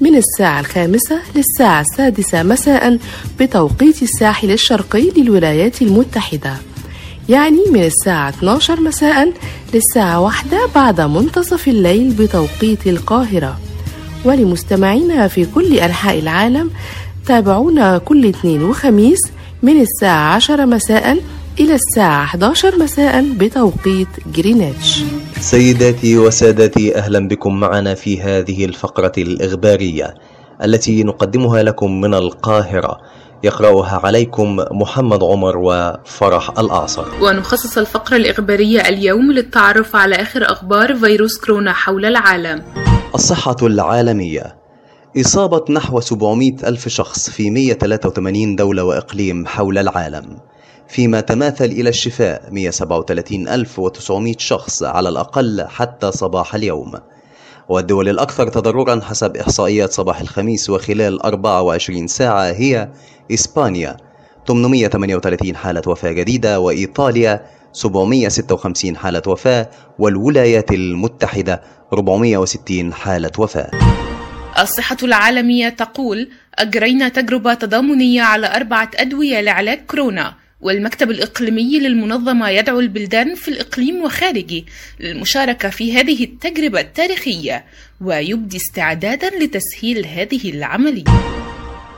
من الساعة الخامسة للساعة السادسة مساء بتوقيت الساحل الشرقي للولايات المتحدة. يعني من الساعة 12 مساء للساعة واحدة بعد منتصف الليل بتوقيت القاهرة. ولمستمعينا في كل أنحاء العالم تابعونا كل اثنين وخميس من الساعة 10 مساء إلى الساعة 11 مساء بتوقيت جرينتش. سيداتي وسادتي أهلا بكم معنا في هذه الفقرة الإخبارية التي نقدمها لكم من القاهرة. يقرأها عليكم محمد عمر وفرح الأعصر ونخصص الفقرة الإخبارية اليوم للتعرف على آخر أخبار فيروس كورونا حول العالم. الصحة العالمية. إصابة نحو 700 ألف شخص في 183 دولة وإقليم حول العالم. فيما تماثل إلى الشفاء 133900 شخص على الأقل حتى صباح اليوم. والدول الأكثر تضررا حسب إحصائيات صباح الخميس وخلال 24 ساعة هي إسبانيا 838 حالة وفاة جديدة وإيطاليا 756 حالة وفاة والولايات المتحدة 460 حالة وفاة. الصحة العالمية تقول أجرينا تجربة تضامنية على أربعة أدوية لعلاج كورونا. والمكتب الإقليمي للمنظمة يدعو البلدان في الإقليم وخارجه للمشاركة في هذه التجربة التاريخية ويبدي استعدادا لتسهيل هذه العملية.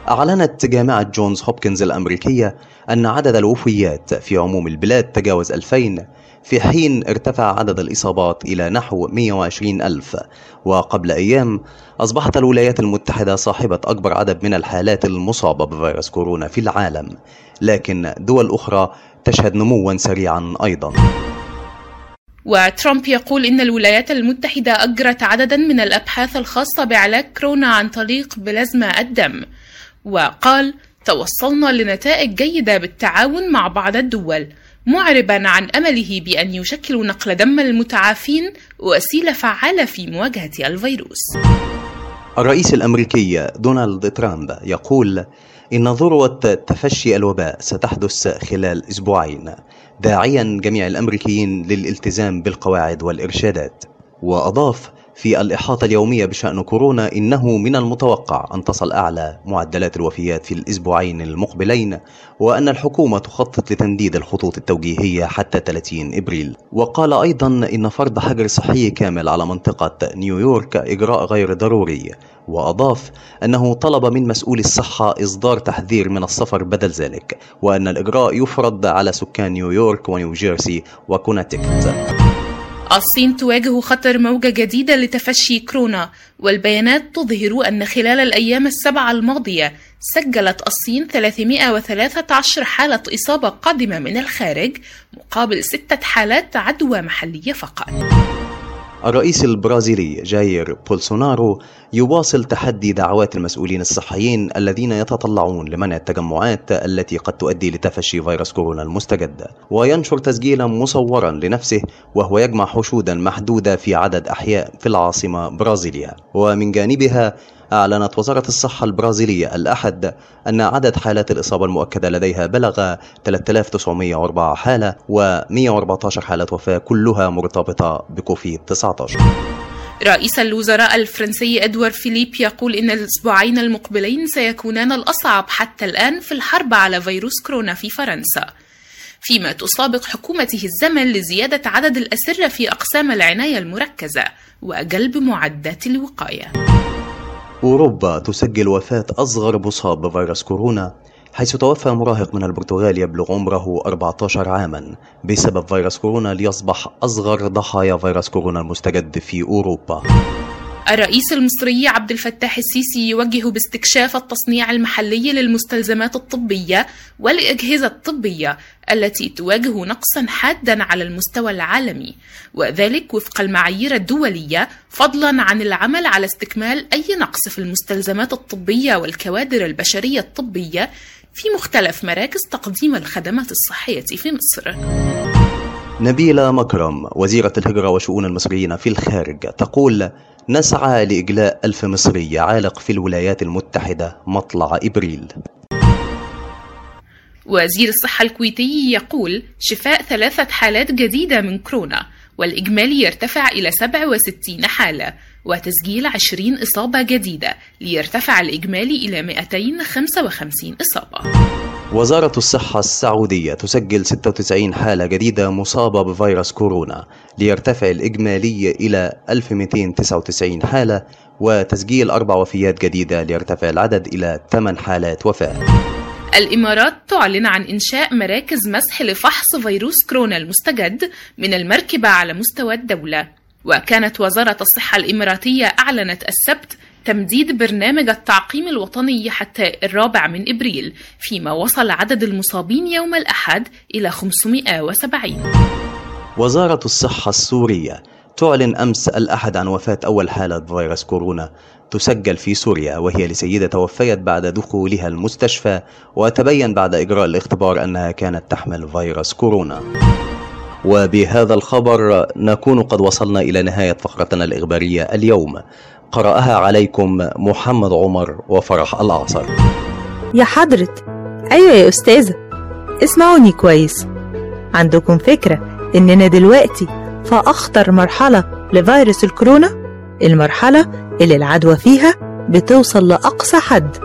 أعلنت جامعة جونز هوبكنز الأمريكية أن عدد الوفيات في عموم البلاد تجاوز 2000 في حين ارتفع عدد الإصابات إلى نحو 120 ألف. وقبل أيام أصبحت الولايات المتحدة صاحبة أكبر عدد من الحالات المصابة بفيروس كورونا في العالم لكن دول أخرى تشهد نموا سريعا أيضا. وترامب يقول إن الولايات المتحدة أجرت عددا من الأبحاث الخاصة بعلاج كورونا عن طريق بلازما الدم. وقال توصلنا لنتائج جيدة بالتعاون مع بعض الدول. معربا عن أمله بأن يشكل نقل دم المتعافين وسيله فعاله في مواجهة الفيروس. الرئيس الأمريكي دونالد ترامب يقول إن ذروة تفشي الوباء ستحدث خلال أسبوعين داعيا جميع الأمريكيين للالتزام بالقواعد والإرشادات وأضاف في الإحاطة اليومية بشأن كورونا إنه من المتوقع أن تصل أعلى معدلات الوفيات في الأسبوعين المقبلين وأن الحكومة تخطط لتمديد الخطوط التوجيهية حتى 30 إبريل. وقال أيضا إن فرض حجر صحي كامل على منطقة نيويورك إجراء غير ضروري وأضاف أنه طلب من مسؤول الصحة إصدار تحذير من السفر بدل ذلك وأن الإجراء يفرض على سكان نيويورك ونيوجيرسي وكونتيكت الصين تواجه خطر موجة جديدة لتفشي كورونا والبيانات تظهر أن خلال الأيام السبعة الماضية سجلت الصين 313 حالة إصابة قادمة من الخارج مقابل ستة حالات عدوى محلية فقط. الرئيس البرازيلي جاير بولسونارو يواصل تحدي دعوات المسؤولين الصحيين الذين يتطلعون لمنع التجمعات التي قد تؤدي لتفشي فيروس كورونا المستجد. وينشر تسجيلا مصورا لنفسه وهو يجمع حشودا محدودة في عدد أحياء في العاصمة برازيليا. ومن جانبها أعلنت وزارة الصحة البرازيلية الأحد أن عدد حالات الإصابة المؤكدة لديها بلغ 3904 حالة و114 حالة وفاة كلها مرتبطة بكوفيد 19 رئيس الوزراء الفرنسي إدوار فيليب يقول إن الأسبوعين المقبلين سيكونان الأصعب حتى الآن في الحرب على فيروس كورونا في فرنسا. فيما تسابق حكومته الزمن لزيادة عدد الأسرة في أقسام العناية المركزة وجلب معدات الوقاية. أوروبا تسجل وفاة أصغر مصاب بفيروس كورونا حيث توفى مراهق من البرتغال يبلغ عمره 14 عاما بسبب فيروس كورونا ليصبح أصغر ضحايا فيروس كورونا المستجد في أوروبا. الرئيس المصري عبد الفتاح السيسي يوجه باستكشاف التصنيع المحلي للمستلزمات الطبية والأجهزة الطبية التي تواجه نقصا حادا على المستوى العالمي وذلك وفق المعايير الدولية فضلا عن العمل على استكمال أي نقص في المستلزمات الطبية والكوادر البشرية الطبية في مختلف مراكز تقديم الخدمات الصحية في مصر. نبيلة مكرم وزيرة الهجرة وشؤون المصريين في الخارج تقول نسعى لإجلاء ألف مصري عالق في الولايات المتحدة مطلع إبريل. وزير الصحة الكويتي يقول شفاء ثلاثة حالات جديدة من كورونا والإجمالي يرتفع إلى 67 حالة وتسجيل 20 إصابة جديدة ليرتفع الإجمالي إلى 255 إصابة. وزارة الصحة السعودية تسجل 96 حالة جديدة مصابة بفيروس كورونا ليرتفع الإجمالي إلى 1299 حالة وتسجيل أربع وفيات جديدة ليرتفع العدد إلى 8 حالات وفاة. الإمارات تعلن عن إنشاء مراكز مسح لفحص فيروس كورونا المستجد من المركبة على مستوى الدولة. وكانت وزارة الصحة الإماراتية أعلنت السبت تمديد برنامج التعقيم الوطني حتى الرابع من إبريل فيما وصل عدد المصابين يوم الأحد إلى 570 وزارة الصحة السورية تعلن أمس الأحد عن وفاة أول حالة فيروس كورونا تسجل في سوريا وهي لسيدة توفيت بعد دخولها المستشفى وتبين بعد إجراء الاختبار أنها كانت تحمل فيروس كورونا. وبهذا الخبر نكون قد وصلنا إلى نهاية فقرتنا الإخبارية اليوم. قرأها عليكم محمد عمر وفرح الأعصر يا حضرة. أيوة يا أستاذة. اسمعوني كويس. عندكم فكرة إننا دلوقتي في أخطر مرحلة لفيروس الكورونا؟ المرحلة اللي العدوى فيها بتوصل لأقصى حد.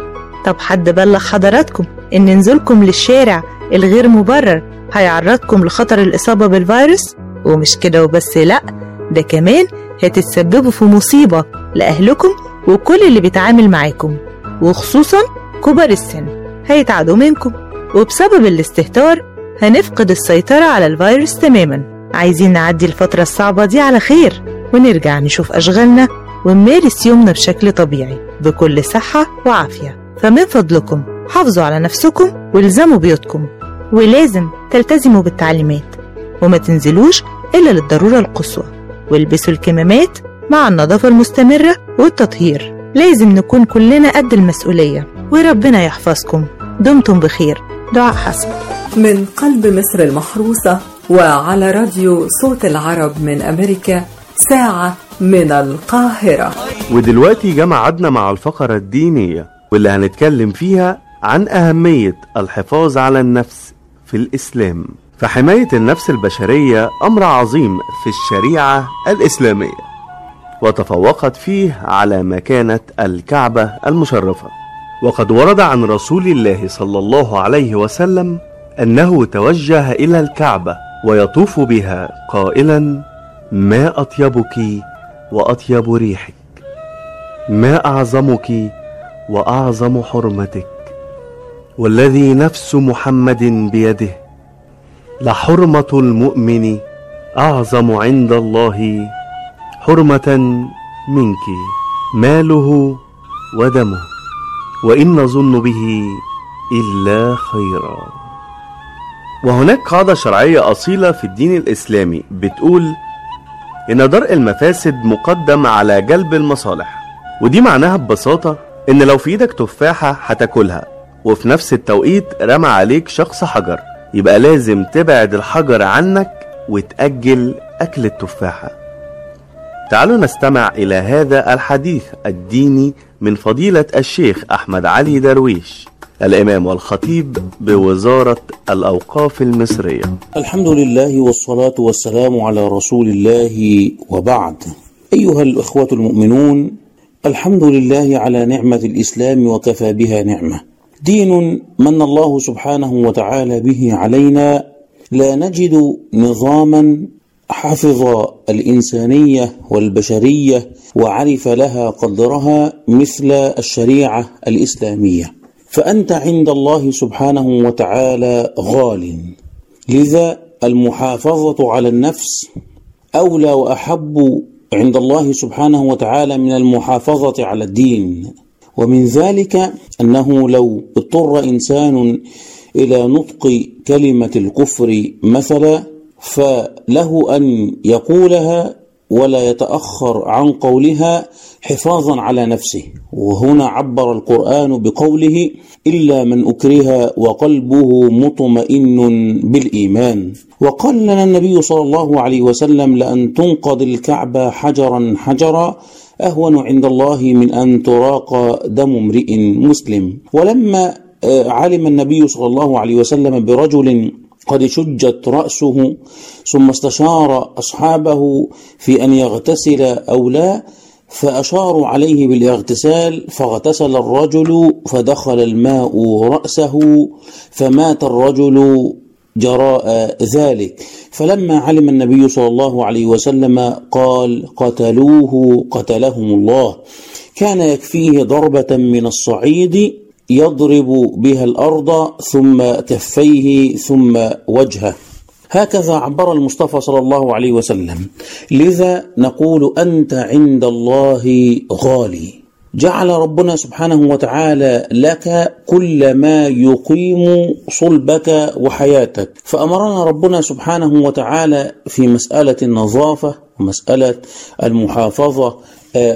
طب حد بلغ حضراتكم إن نزولكم للشارع الغير مبرر هيعرضكم لخطر الإصابة بالفيروس؟ ومش كده وبس لأ ده كمان هتتسببوا في مصيبة لأهلكم وكل اللي بيتعامل معاكم وخصوصا كبار السن هيتعدوا منكم. وبسبب الاستهتار هنفقد السيطرة على الفيروس تماما. عايزين نعدي الفترة الصعبة دي على خير ونرجع نشوف أشغالنا ونمارس يومنا بشكل طبيعي بكل صحة وعافية. فمن فضلكم حافظوا على نفسكم والزموا بيوتكم. ولازم تلتزموا بالتعليمات وما تنزلوش إلا للضرورة القصوى. والبسوا الكمامات مع النظافة المستمرة والتطهير. لازم نكون كلنا قد المسؤولية وربنا يحفظكم. دمتم بخير. دعاء حسن. من قلب مصر المحروسة وعلى راديو صوت العرب من أمريكا ساعة من القاهرة. ودلوقتي جه ميعادنا مع الفقرة الدينية واللي هنتكلم فيها عن أهمية الحفاظ على النفس في الإسلام. فحماية النفس البشرية أمر عظيم في الشريعة الإسلامية. وتفوقت فيه على مكانة الكعبة المشرفة. وقد ورد عن رسول الله صلى الله عليه وسلم أنه توجه إلى الكعبة ويطوف بها قائلا ما أطيبك وأطيب ريحك؟ ما أعظمك وأعظم حرمتك؟ والذي نفس محمد بيده لحرمة المؤمن أعظم عند الله حرمة منك ماله ودمه وإن نظن به إلا خيرا. وهناك قاعدة شرعية أصيلة في الدين الإسلامي بتقول إن درء المفاسد مقدم على جلب المصالح ودي معناها ببساطة إن لو في إيدك تفاحة هتاكلها وفي نفس التوقيت رمى عليك شخص حجر يبقى لازم تبعد الحجر عنك وتأجل أكل التفاحة. تعالوا نستمع إلى هذا الحديث الديني من فضيلة الشيخ أحمد علي درويش الإمام والخطيب بوزارة الأوقاف المصرية. الحمد لله والصلاة والسلام على رسول الله وبعد. أيها الإخوة المؤمنون الحمد لله على نعمة الإسلام وكفى بها نعمة. دين من الله سبحانه وتعالى به علينا لا نجد نظاما حفظ الإنسانية والبشرية وعرف لها قدرها مثل الشريعة الإسلامية. فأنت عند الله سبحانه وتعالى غال. لذا المحافظة على النفس أولى وأحب عند الله سبحانه وتعالى من المحافظة على الدين. ومن ذلك أنه لو اضطر إنسان إلى نطق كلمة الكفر مثلا فله أن يقولها ولا يتأخر عن قولها حفاظا على نفسه. وهنا عبر القرآن بقوله إلا من أكره وقلبه مطمئن بالإيمان. وقال لنا النبي صلى الله عليه وسلم لأن تنقض الكعبة حجرا حجرا أهون عند الله من أن تراق دم امرئ مسلم. ولما علم النبي صلى الله عليه وسلم برجل قد شجت رأسه ثم استشار أصحابه في أن يغتسل أو لا فأشاروا عليه بالاغتسال فاغتسل الرجل فدخل الماء رأسه فمات الرجل جراء ذلك. فلما علم النبي صلى الله عليه وسلم قال قتلوه قتلهم الله. كان يكفيه ضربة من الصعيد يضرب بها الأرض ثم كفيه ثم وجهه. هكذا عبر المصطفى صلى الله عليه وسلم. لذا نقول أنت عند الله غالي. جعل ربنا سبحانه وتعالى لك كل ما يقيم صلبك وحياتك. فأمرنا ربنا سبحانه وتعالى في مسألة النظافة ومسألة المحافظة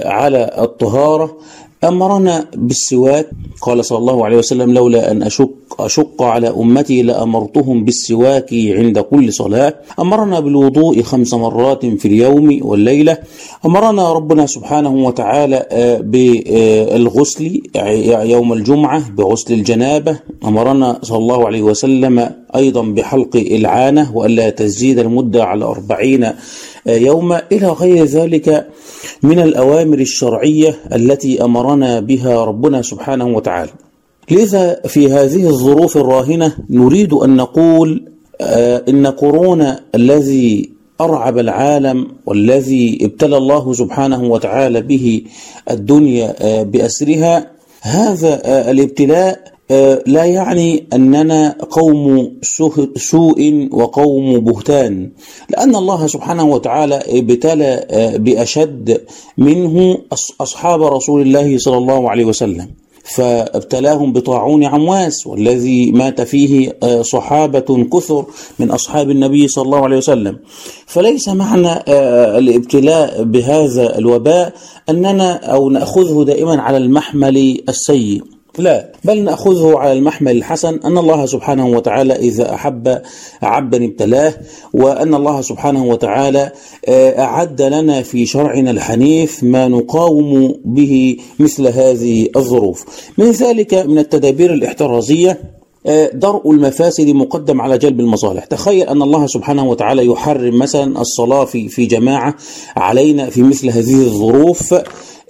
على الطهارة أمرنا بالسواك قال صلى الله عليه وسلم لولا أن أشق, أشق على أمتي لأمرتهم بالسواك عند كل صلاة. أمرنا بالوضوء خمس مرات في اليوم والليلة. أمرنا ربنا سبحانه وتعالى بالغسل يوم الجمعة بغسل الجنابة. أمرنا صلى الله عليه وسلم أيضا بحلق العانة وألا تزيد المدة على أربعين يوما. إلى غير ذلك من الأوامر الشرعية التي أمرنا بها ربنا سبحانه وتعالى. لذا في هذه الظروف الراهنة نريد أن نقول إن كورونا الذي أرعب العالم والذي ابتلى الله سبحانه وتعالى به الدنيا بأسرها هذا الابتلاء لا يعني أننا قوم سوء وقوم بهتان لأن الله سبحانه وتعالى ابتلى بأشد منه أصحاب رسول الله صلى الله عليه وسلم فابتلاهم بطاعون عمواس والذي مات فيه صحابة كثر من أصحاب النبي صلى الله عليه وسلم. فليس معنى الابتلاء بهذا الوباء أننا أو نأخذه دائما على المحمل السيء. لا بل نأخذه على المحمل الحسن أن الله سبحانه وتعالى إذا أحب عبدا ابتلاه وأن الله سبحانه وتعالى أعد لنا في شرعنا الحنيف ما نقاوم به مثل هذه الظروف. من ذلك من التدابير الاحترازية درء المفاسد مقدم على جلب المصالح. تخيل أن الله سبحانه وتعالى يحرم مثلا الصلاة في, في جماعة علينا في مثل هذه الظروف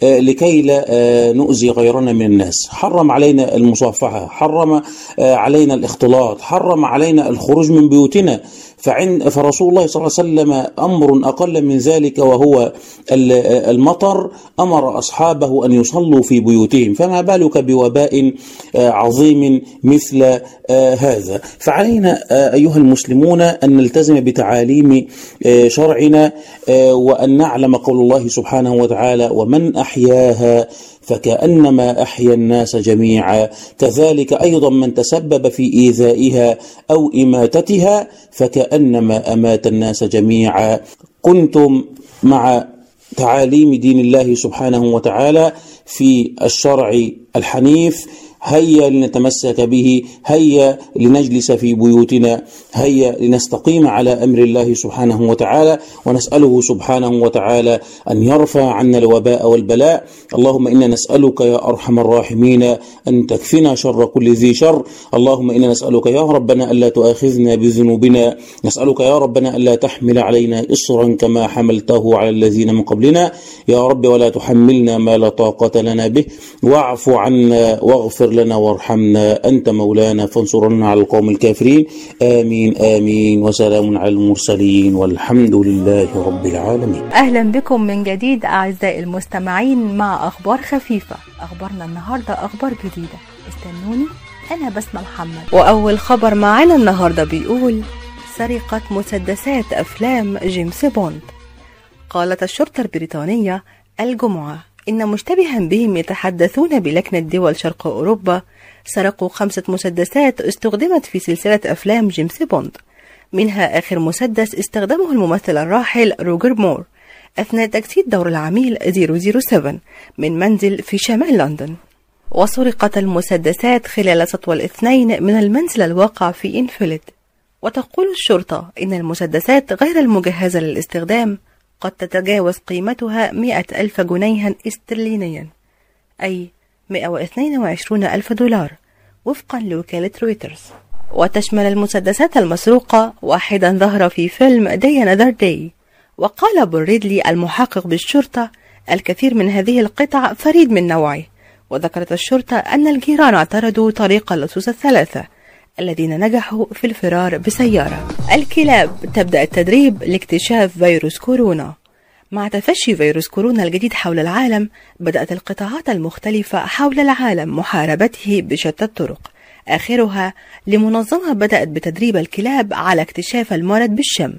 لكي لا نؤذي غيرنا من الناس. حرم علينا المصافحة حرم علينا الاختلاط حرم علينا الخروج من بيوتنا. فعند فرسول الله صلى الله عليه وسلم أمر أقل من ذلك وهو المطر. أمر أصحابه أن يصلوا في بيوتهم. فما بالك بوباء عظيم مثل هذا؟ فعلينا أيها المسلمون أن نلتزم بتعاليم شرعنا وأن نعلم قول الله سبحانه وتعالى ومن أحياها فكأنما أحيا الناس جميعا. كذلك أيضا من تسبب في إيذائها أو إماتتها فكأنما أمات الناس جميعا. كنتم مع تعاليم دين الله سبحانه وتعالى في الشرع الحنيف. هيا لنتمسك به هيا لنجلس في بيوتنا هيا لنستقيم على أمر الله سبحانه وتعالى ونسأله سبحانه وتعالى أن يرفع عنا الوباء والبلاء. اللهم إنا نسألك يا أرحم الراحمين أن تكفنا شر كل ذي شر. اللهم إنا نسألك يا ربنا ألا تؤاخذنا بذنوبنا. نسألك يا ربنا ألا تحمل علينا إصرا كما حملته على الذين من قبلنا. يا رب ولا تحملنا ما لا طاقة لنا به. واعف عنا واغفر لنا وارحمنا. أنت مولانا فانصرنا على القوم الكافرين. آمين آمين. وسلام على المرسلين. والحمد لله رب العالمين. أهلا بكم من جديد أعزائي المستمعين. مع أخبار خفيفة. أخبارنا النهاردة أخبار جديدة. استنوني أنا بسمة محمد. وأول خبر معانا النهاردة بيقول سرقة مسدسات أفلام جيمس بوند. قالت الشرطة البريطانية الجمعة. إن مشتبها بهم يتحدثون بلكنة دول شرق أوروبا سرقوا خمسة مسدسات استخدمت في سلسلة أفلام جيمس بوند. منها آخر مسدس استخدمه الممثل الراحل روجر مور. أثناء تجسيد دور العميل 007 من منزل في شمال لندن. وسرقت المسدسات خلال سطو الاثنين من المنزل الواقع في إنفيلد. وتقول الشرطة إن المسدسات غير المجهزة للاستخدام قد تتجاوز قيمتها مئة ألف جنيها استرلينيا أي 122 ألف دولار وفقا لوكالة رويترز. وتشمل المسدسات المسروقة واحدا ظهر في فيلم Die Another Day. وقال بول ريدلي المحقق بالشرطة الكثير من هذه القطع فريد من نوعه وذكرت الشرطة أن الجيران اعترضوا طريق اللصوص الثلاثة الذين نجحوا في الفرار بسيارة. الكلاب تبدأ التدريب لاكتشاف فيروس كورونا. مع تفشي فيروس كورونا الجديد حول العالم بدأت القطاعات المختلفة حول العالم محاربته بشتى الطرق. آخرها لمنظمة بدأت بتدريب الكلاب على اكتشاف المرض بالشم.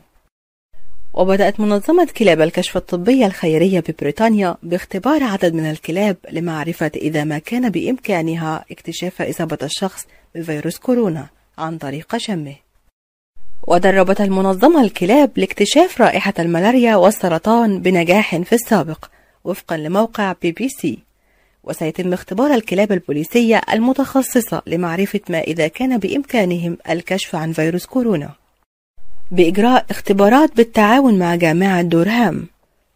وبدأت منظمة كلاب الكشف الطبية الخيرية ببريطانيا باختبار عدد من الكلاب لمعرفة إذا ما كان بإمكانها اكتشاف إصابة الشخص بفيروس كورونا عن طريق شمه. ودربت المنظمة الكلاب لاكتشاف رائحة الملاريا والسرطان بنجاح في السابق وفقا لموقع بي بي سي. وسيتم اختبار الكلاب البوليسية المتخصصة لمعرفة ما إذا كان بإمكانهم الكشف عن فيروس كورونا. بإجراء اختبارات بالتعاون مع جامعة دورهام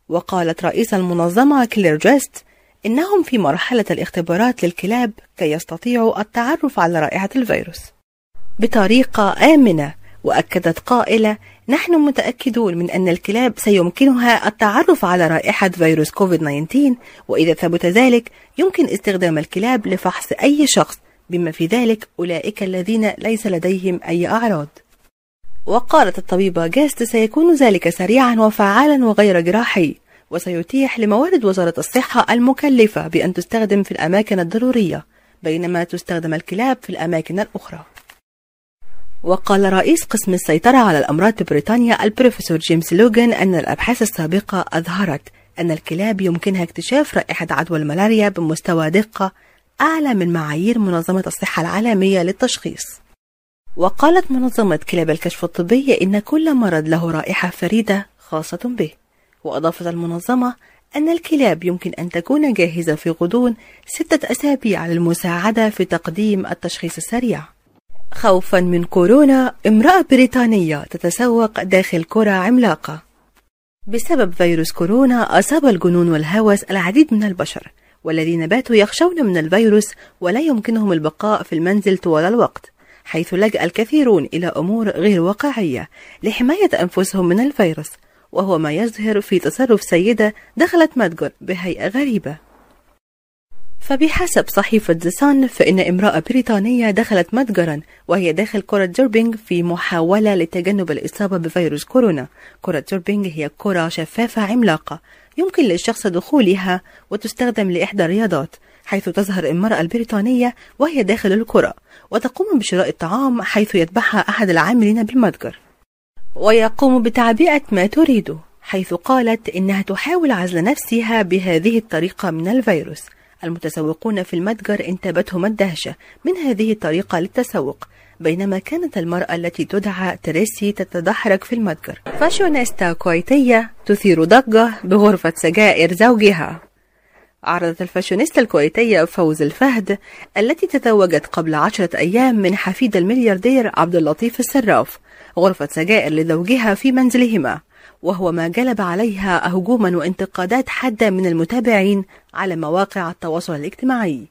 وقالت رئيس المنظمة كلير جيست إنهم في مرحلة الاختبارات للكلاب كي يستطيعوا التعرف على رائحة الفيروس. بطريقة آمنة وأكدت قائلة نحن متأكدون من أن الكلاب سيمكنها التعرف على رائحة فيروس كوفيد-19 وإذا ثبت ذلك يمكن استخدام الكلاب لفحص أي شخص. بما في ذلك أولئك الذين ليس لديهم أي أعراض. وقالت الطبيبة جاست سيكون ذلك سريعا وفعالا وغير جراحي. وسيتيح لموارد وزارة الصحة المكلفة بأن تستخدم في الأماكن الضرورية بينما تستخدم الكلاب في الأماكن الأخرى. وقال رئيس قسم السيطرة على الأمراض ببريطانيا البروفيسور جيمس لوغان أن الأبحاث السابقة أظهرت أن الكلاب يمكنها اكتشاف رائحة عدوى الملاريا بمستوى دقة أعلى من معايير منظمة الصحة العالمية للتشخيص. وقالت منظمة كلاب الكشف الطبي إن كل مرض له رائحة فريدة خاصة به. وأضافت المنظمة أن الكلاب يمكن أن تكون جاهزة في غضون ستة أسابيع للمساعدة في تقديم التشخيص السريع. خوفا من كورونا امرأة بريطانية تتسوق داخل كرة عملاقة. بسبب فيروس كورونا أصاب الجنون والهوس العديد من البشر والذين باتوا يخشون من الفيروس ولا يمكنهم البقاء في المنزل طوال الوقت حيث لجأ الكثيرون إلى أمور غير واقعية لحماية أنفسهم من الفيروس. وهو ما يظهر في تصرف سيدة دخلت متجر بهيئة غريبة. فبحسب صحيفة ذا سان فإن امرأة بريطانية دخلت متجرا وهي داخل كرة زوربينج في محاولة لتجنب الإصابة بفيروس كورونا. كرة زوربينج هي كرة شفافة عملاقة يمكن للشخص دخولها وتستخدم لإحدى الرياضات حيث تظهر المرأة البريطانية وهي داخل الكرة وتقوم بشراء الطعام حيث يتبعها أحد العاملين بالمتجر ويقوم بتعبئة ما تريده حيث قالت إنها تحاول عزل نفسها بهذه الطريقة من الفيروس. المتسوقون في المتجر انتابتهم الدهشة من هذه الطريقة للتسوق بينما كانت المرأة التي تدعى تريسي تتدحرج في المتجر. فاشونيستا كويتية تثير ضجة بغرفة سجائر زوجها. عرضت الفاشونيستا الكويتية فوز الفهد التي تزوجت قبل عشرة أيام من حفيد الملياردير عبد اللطيف السراف غرفة سجائر لزوجها في منزلهما وهو ما جلب عليها هجوما وانتقادات حادة من المتابعين على مواقع التواصل الاجتماعي.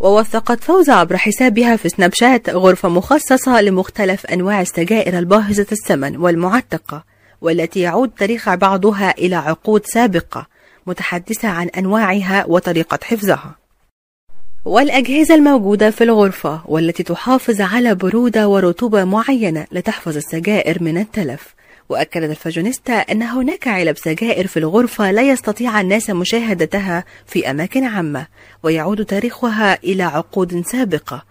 ووثقت فوز عبر حسابها في سناب شات غرفة مخصصة لمختلف أنواع السجائر الباهظة الثمن والمعتقة والتي يعود تاريخ بعضها إلى عقود سابقة متحدثة عن أنواعها وطريقة حفظها. والأجهزة الموجودة في الغرفة والتي تحافظ على برودة ورطوبة معينة لتحفظ السجائر من التلف. وأكدت الفاشونيستا أن هناك علب سجائر في الغرفة لا يستطيع الناس مشاهدتها في أماكن عامة ويعود تاريخها إلى عقود سابقة.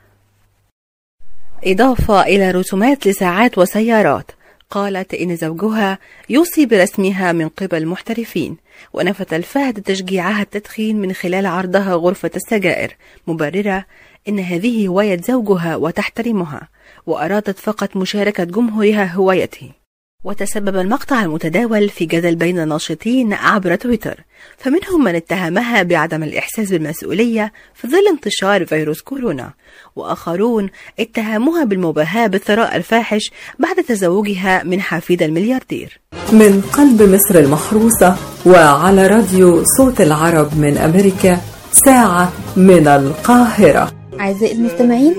إضافة إلى رسومات لساعات وسيارات قالت إن زوجها يوصي برسمها من قبل محترفين ونفت الفهد تشجيعها التدخين من خلال عرضها غرفة السجائر. مبررة إن هذه هواية زوجها وتحترمها وأرادت فقط مشاركة جمهورها هوايته. وتسبب المقطع المتداول في جدل بين الناشطين عبر تويتر فمنهم من اتهمها بعدم الإحساس بالمسؤولية في ظل انتشار فيروس كورونا وآخرون اتهموها بالمباهاة بالثراء الفاحش بعد تزوجها من حفيد الملياردير. من قلب مصر المحروسة وعلى راديو صوت العرب من أمريكا ساعة من القاهرة. أعزائي المستمعين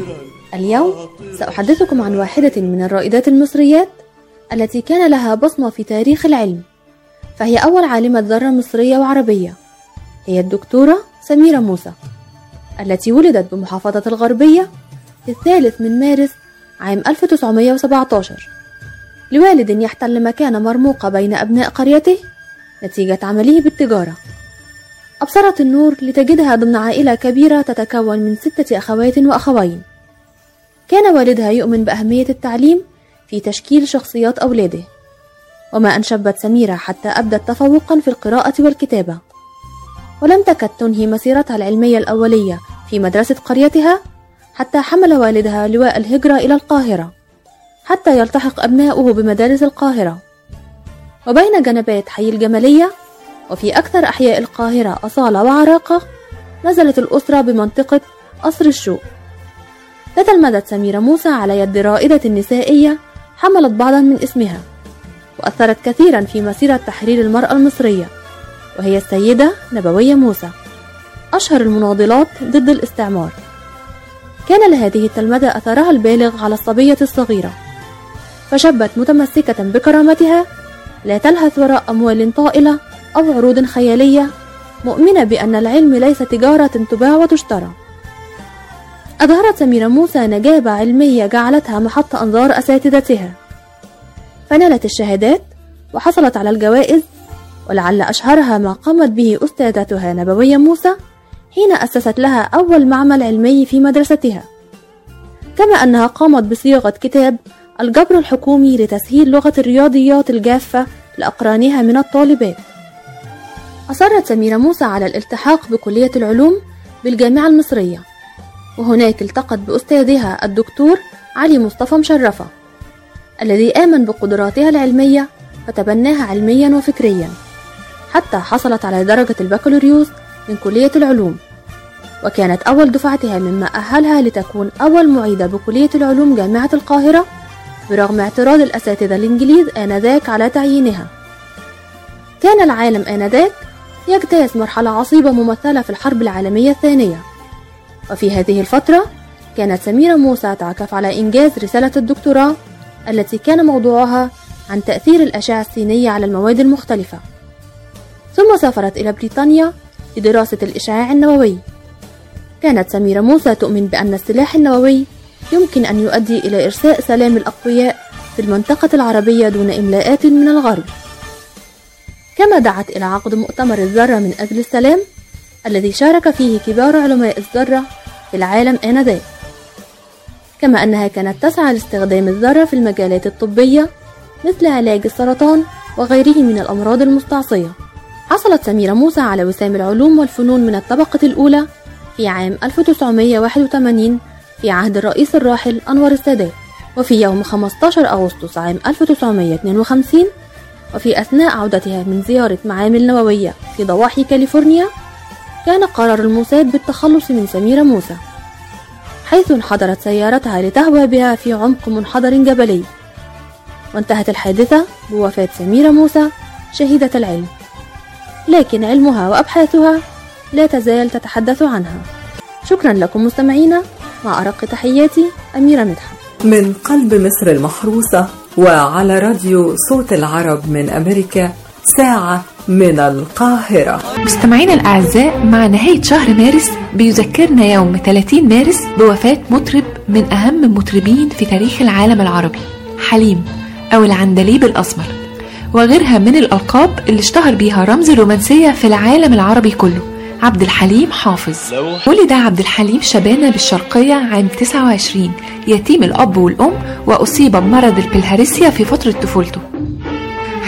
اليوم سأحدثكم عن واحدة من الرائدات المصريات التي كان لها بصمة في تاريخ العلم فهي أول عالمة ذرة مصرية وعربية. هي الدكتورة سميرة موسى التي ولدت بمحافظة الغربية في الثالث من مارس عام 1917 لوالد يحتل مكانة مرموقة بين أبناء قريته نتيجة عمله بالتجارة. أبصرت النور لتجدها ضمن عائلة كبيرة تتكون من ستة أخوات وأخوين. كان والدها يؤمن بأهمية التعليم في تشكيل شخصيات أولاده. وما أن شبت سميرة حتى أبدت تفوقا في القراءة والكتابة. ولم تكد تنهي مسيرتها العلمية الأولية في مدرسة قريتها حتى حمل والدها لواء الهجرة إلى القاهرة حتى يلتحق أبناؤه بمدارس القاهرة. وبين جنبات حي الجمالية وفي أكثر أحياء القاهرة أصالة وعراقة نزلت الأسرة بمنطقة قصر الشوق. تتلمذت سميرة موسى على يد رائدة نسائية حملت بعضا من اسمها وأثرت كثيرا في مسيرة تحرير المرأة المصرية وهي السيدة نبوية موسى أشهر المناضلات ضد الاستعمار. كان لهذه التلمذة أثرها البالغ على الصبية الصغيرة. فشبت متمسكة بكرامتها لا تلهث وراء أموال طائلة أو عروض خيالية مؤمنة بأن العلم ليس تجارة تباع وتشترى. أظهرت سميرة موسى نجابة علمية جعلتها محط أنظار أساتذتها. فنالت الشهادات وحصلت على الجوائز ولعل أشهرها ما قامت به أستاذتها نبوية موسى حين أسست لها أول معمل علمي في مدرستها. كما أنها قامت بصياغة كتاب الجبر الحكومي لتسهيل لغة الرياضيات الجافة لأقرانها من الطالبات. أصرت سميرة موسى على الالتحاق بكلية العلوم بالجامعة المصرية. وهناك التقت بأستاذها الدكتور علي مصطفى مشرفة الذي آمن بقدراتها العلمية فتبناها علميا وفكريا حتى حصلت على درجة البكالوريوس من كلية العلوم. وكانت أول دفعتها مما أهلها لتكون أول معيدة بكلية العلوم جامعة القاهرة برغم اعتراض الأساتذة الإنجليز آنذاك على تعيينها. كان العالم آنذاك يجتاز مرحلة عصيبة ممثلة في الحرب العالمية الثانية. وفي هذه الفترة كانت سميرة موسى تعكف على إنجاز رسالة الدكتوراه التي كان موضوعها عن تأثير الأشعة السينية على المواد المختلفة. ثم سافرت إلى بريطانيا لدراسة الإشعاع النووي. كانت سميرة موسى تؤمن بأن السلاح النووي يمكن أن يؤدي إلى إرساء سلام الأقوياء في المنطقة العربية دون إملاءات من الغرب. كما دعت إلى عقد مؤتمر الذرة من أجل السلام الذي شارك فيه كبار علماء الذرة في العالم آنذاك. كما أنها كانت تسعى لاستخدام الذرة في المجالات الطبية مثل علاج السرطان وغيره من الأمراض المستعصية. حصلت سميرة موسى على وسام العلوم والفنون من الطبقة الأولى في عام 1981 في عهد الرئيس الراحل أنور السادات وفي يوم 15 أغسطس عام 1952 وفي أثناء عودتها من زيارة معامل نووية في ضواحي كاليفورنيا كان قرار الموساد بالتخلص من سميرة موسى حيث انحدرت سيارتها لتهوى بها في عمق منحدر جبلي. وانتهت الحادثة بوفاة سميرة موسى شهيدة العلم. لكن علمها وأبحاثها لا تزال تتحدث عنها. شكرا لكم مستمعينا. مع أرق تحياتي أميرة مدحت. من قلب مصر المحروسة وعلى راديو صوت العرب من أمريكا ساعة من القاهرة. مستمعينا الأعزاء مع نهاية شهر مارس بيذكرنا يوم 30 مارس بوفاة مطرب من أهم المطربين في تاريخ العالم العربي حليم أو العندليب الأسمر وغيرها من الألقاب اللي اشتهر بيها رمز الرومانسية في العالم العربي كله عبد الحليم حافظ. ولد عبد الحليم شبانة بالشرقية عام 29 يتيم الأب والأم وأصيب بمرض البلهارسيا في فترة طفولته.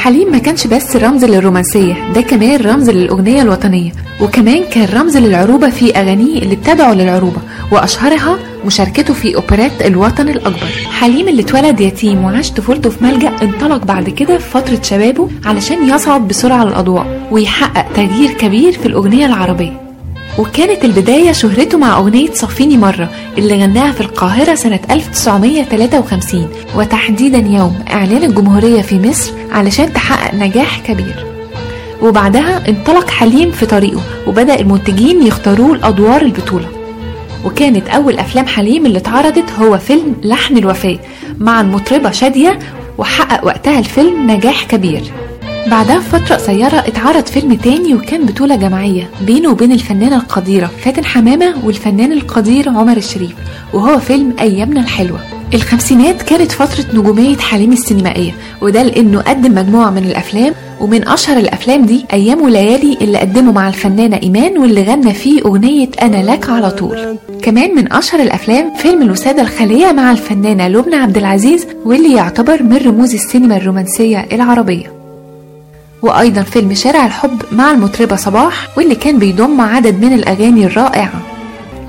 حليم ما كانش بس رمز للرومانسية ده كمان رمز للأغنية الوطنية وكمان كان رمز للعروبة في أغانيه اللي بتدعو للعروبة وأشهرها مشاركته في أوبرات الوطن الأكبر. حليم اللي اتولد يتيم وعاش طفولته في ملجأ انطلق بعد كده في فترة شبابه علشان يصعد بسرعة للأضواء ويحقق تغيير كبير في الأغنية العربية. وكانت البداية شهرته مع أغنية صفيني مرة اللي غناها في القاهرة سنة 1953 وتحديدا يوم إعلان الجمهورية في مصر علشان تحقق نجاح كبير. وبعدها انطلق حليم في طريقه وبدأ المنتجين يختاروه لأدوار البطولة. وكانت أول أفلام حليم اللي اتعرضت هو فيلم لحن الوفاء مع المطربة شادية وحقق وقتها الفيلم نجاح كبير. بعدها بفترة قصيرة اتعرض فيلم تاني وكان بطولة جماعية بينه وبين الفنانة القديرة فاتن حمامة والفنان القدير عمر الشريف وهو فيلم أيامنا الحلوة. الخمسينات كانت فترة نجومية حليم السينمائية وده لأنه قدم مجموعة من الأفلام ومن أشهر الأفلام دي أيام وليالي اللي قدمه مع الفنانة إيمان واللي غنى فيه أغنية أنا لك على طول. كمان من أشهر الأفلام فيلم الوسادة الخالية مع الفنانة لبنى عبد العزيز واللي يعتبر من رموز السينما الرومانسية العربية. وأيضا فيلم شارع الحب مع المطربة صباح واللي كان بيضم عدد من الأغاني الرائعة.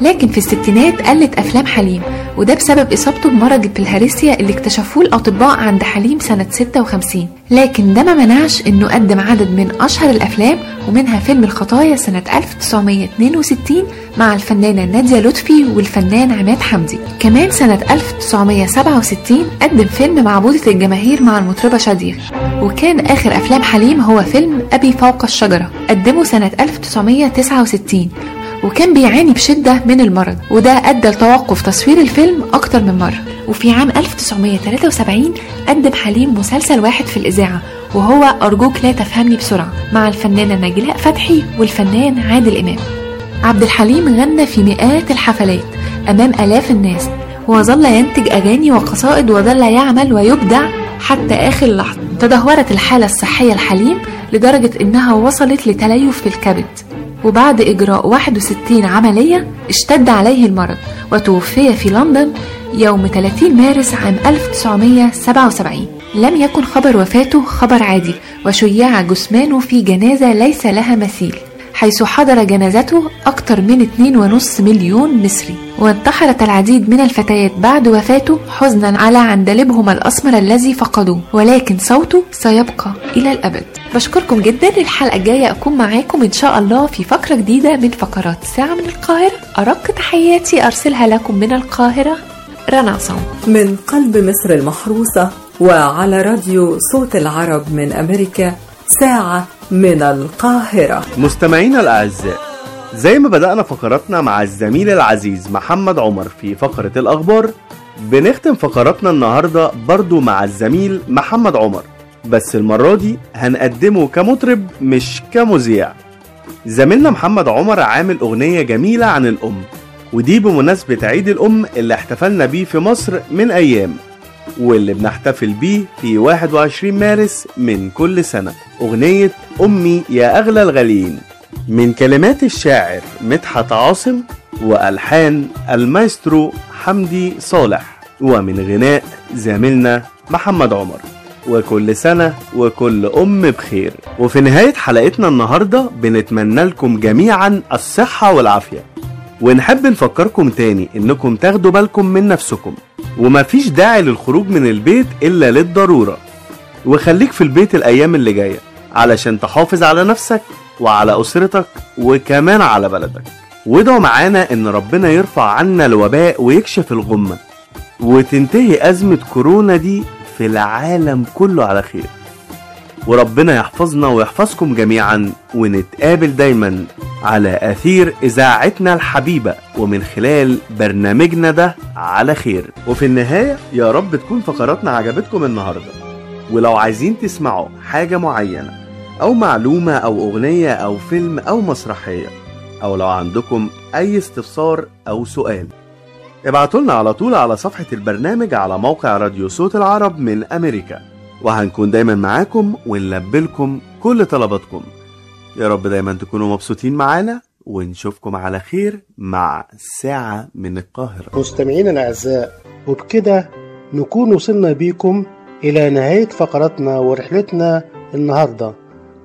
لكن في الستينات قلت أفلام حليم وده بسبب إصابته بمرض البلهارسيا اللي اكتشفوه الأطباء عند حليم سنة 56 لكن ده ما منعش إنه قدم عدد من أشهر الأفلام ومنها فيلم الخطايا سنة 1962 مع الفنانة نادية لطفي والفنان عماد حمدي. كمان سنة 1967 قدم فيلم معبودة الجماهير مع المطربة شادية. وكان آخر أفلام حليم هو فيلم أبي فوق الشجرة قدمه سنة 1969 وكان بيعاني بشدة من المرض وده أدى لتوقف تصوير الفيلم أكتر من مرة. وفي عام 1973 قدم حليم مسلسل واحد في الإذاعة وهو أرجوك لا تفهمني بسرعة مع الفنانة نجلاء فتحي والفنان عادل إمام. عبد الحليم غنى في مئات الحفلات أمام آلاف الناس وظل ينتج أغاني وقصائد وظل يعمل ويبدع حتى آخر لحظة. تدهورت الحالة الصحية الحليم لدرجة إنها وصلت لتليف في الكبد. وبعد إجراء 61 عملية اشتد عليه المرض وتوفي في لندن يوم 30 مارس عام 1977 لم يكن خبر وفاته خبر عادي وشيع جثمانه في جنازة ليس لها مثيل حيث حضر جنازته أكثر من 2.5 مليون مصري. وانتحرت العديد من الفتيات بعد وفاته حزنا على عندلبهم الأسمر الذي فقدوه ولكن صوته سيبقى إلى الأبد. بشكركم جدا. الحلقة الجاية أكون معاكم إن شاء الله في فقرة جديدة من فقرات ساعة من القاهرة. أرق تحياتي أرسلها لكم من القاهرة. رنا عصام. من قلب مصر المحروسة وعلى راديو صوت العرب من أمريكا ساعة من القاهرة. مستمعينا الأعزاء زي ما بدأنا فقراتنا مع الزميل العزيز محمد عمر في فقرة الأخبار بنختم فقراتنا النهاردة برضو مع الزميل محمد عمر. بس المرة دي هنقدمه كمطرب مش كمذيع. زميلنا محمد عمر عامل أغنية جميلة عن الأم ودي بمناسبة عيد الأم اللي احتفلنا بيه في مصر من أيام واللي بنحتفل بيه في 21 مارس من كل سنة. أغنية أمي يا أغلى الغاليين من كلمات الشاعر مدحت عاصم وألحان المايسترو حمدي صالح ومن غناء زميلنا محمد عمر. وكل سنة وكل أم بخير. وفي نهاية حلقتنا النهاردة بنتمنى لكم جميعا الصحة والعافية. ونحب نفكركم تاني إنكم تاخدوا بالكم من نفسكم. ومفيش داعي للخروج من البيت إلا للضرورة. وخليك في البيت الأيام اللي جاية علشان تحافظ على نفسك وعلى أسرتك وكمان على بلدك. وادعوا معانا إن ربنا يرفع عنا الوباء ويكشف الغمة. وتنتهي أزمة كورونا دي في العالم كله على خير. وربنا يحفظنا ويحفظكم جميعا ونتقابل دايما على أثير إذاعتنا الحبيبة ومن خلال برنامجنا ده على خير. وفي النهاية يا رب تكون فقراتنا عجبتكم النهاردة. ولو عايزين تسمعوا حاجة معينة أو معلومة أو أغنية أو فيلم أو مسرحية أو لو عندكم أي استفسار أو سؤال. ابعتوا لنا على طول على صفحة البرنامج على موقع راديو صوت العرب من أمريكا. وهنكون دايما معاكم ونلبلكم كل طلباتكم. يا رب دايما تكونوا مبسوطين معانا ونشوفكم على خير مع ساعة من القاهرة. مستمعينا الأعزاء وبكده نكون وصلنا بيكم إلى نهاية فقرتنا ورحلتنا النهاردة.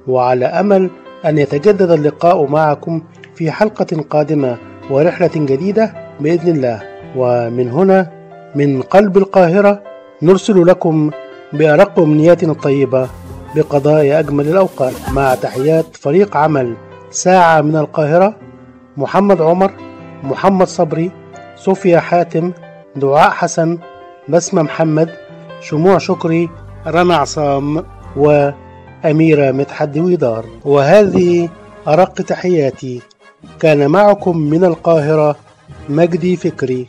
وعلى أمل أن يتجدد اللقاء معكم في حلقة قادمة ورحلة جديدة بإذن الله. ومن هنا من قلب القاهرة نرسل لكم بأرق أمنياتنا الطيبة بقضاء أجمل الأوقات مع تحيات فريق عمل ساعة من القاهرة محمد عمر محمد صبري صوفيا حاتم دعاء حسن بسمة محمد شموع شكري رنا عصام وأميرة مدحت دويدار وهذه أرق تحياتي كان معكم من القاهرة مجدي فكري.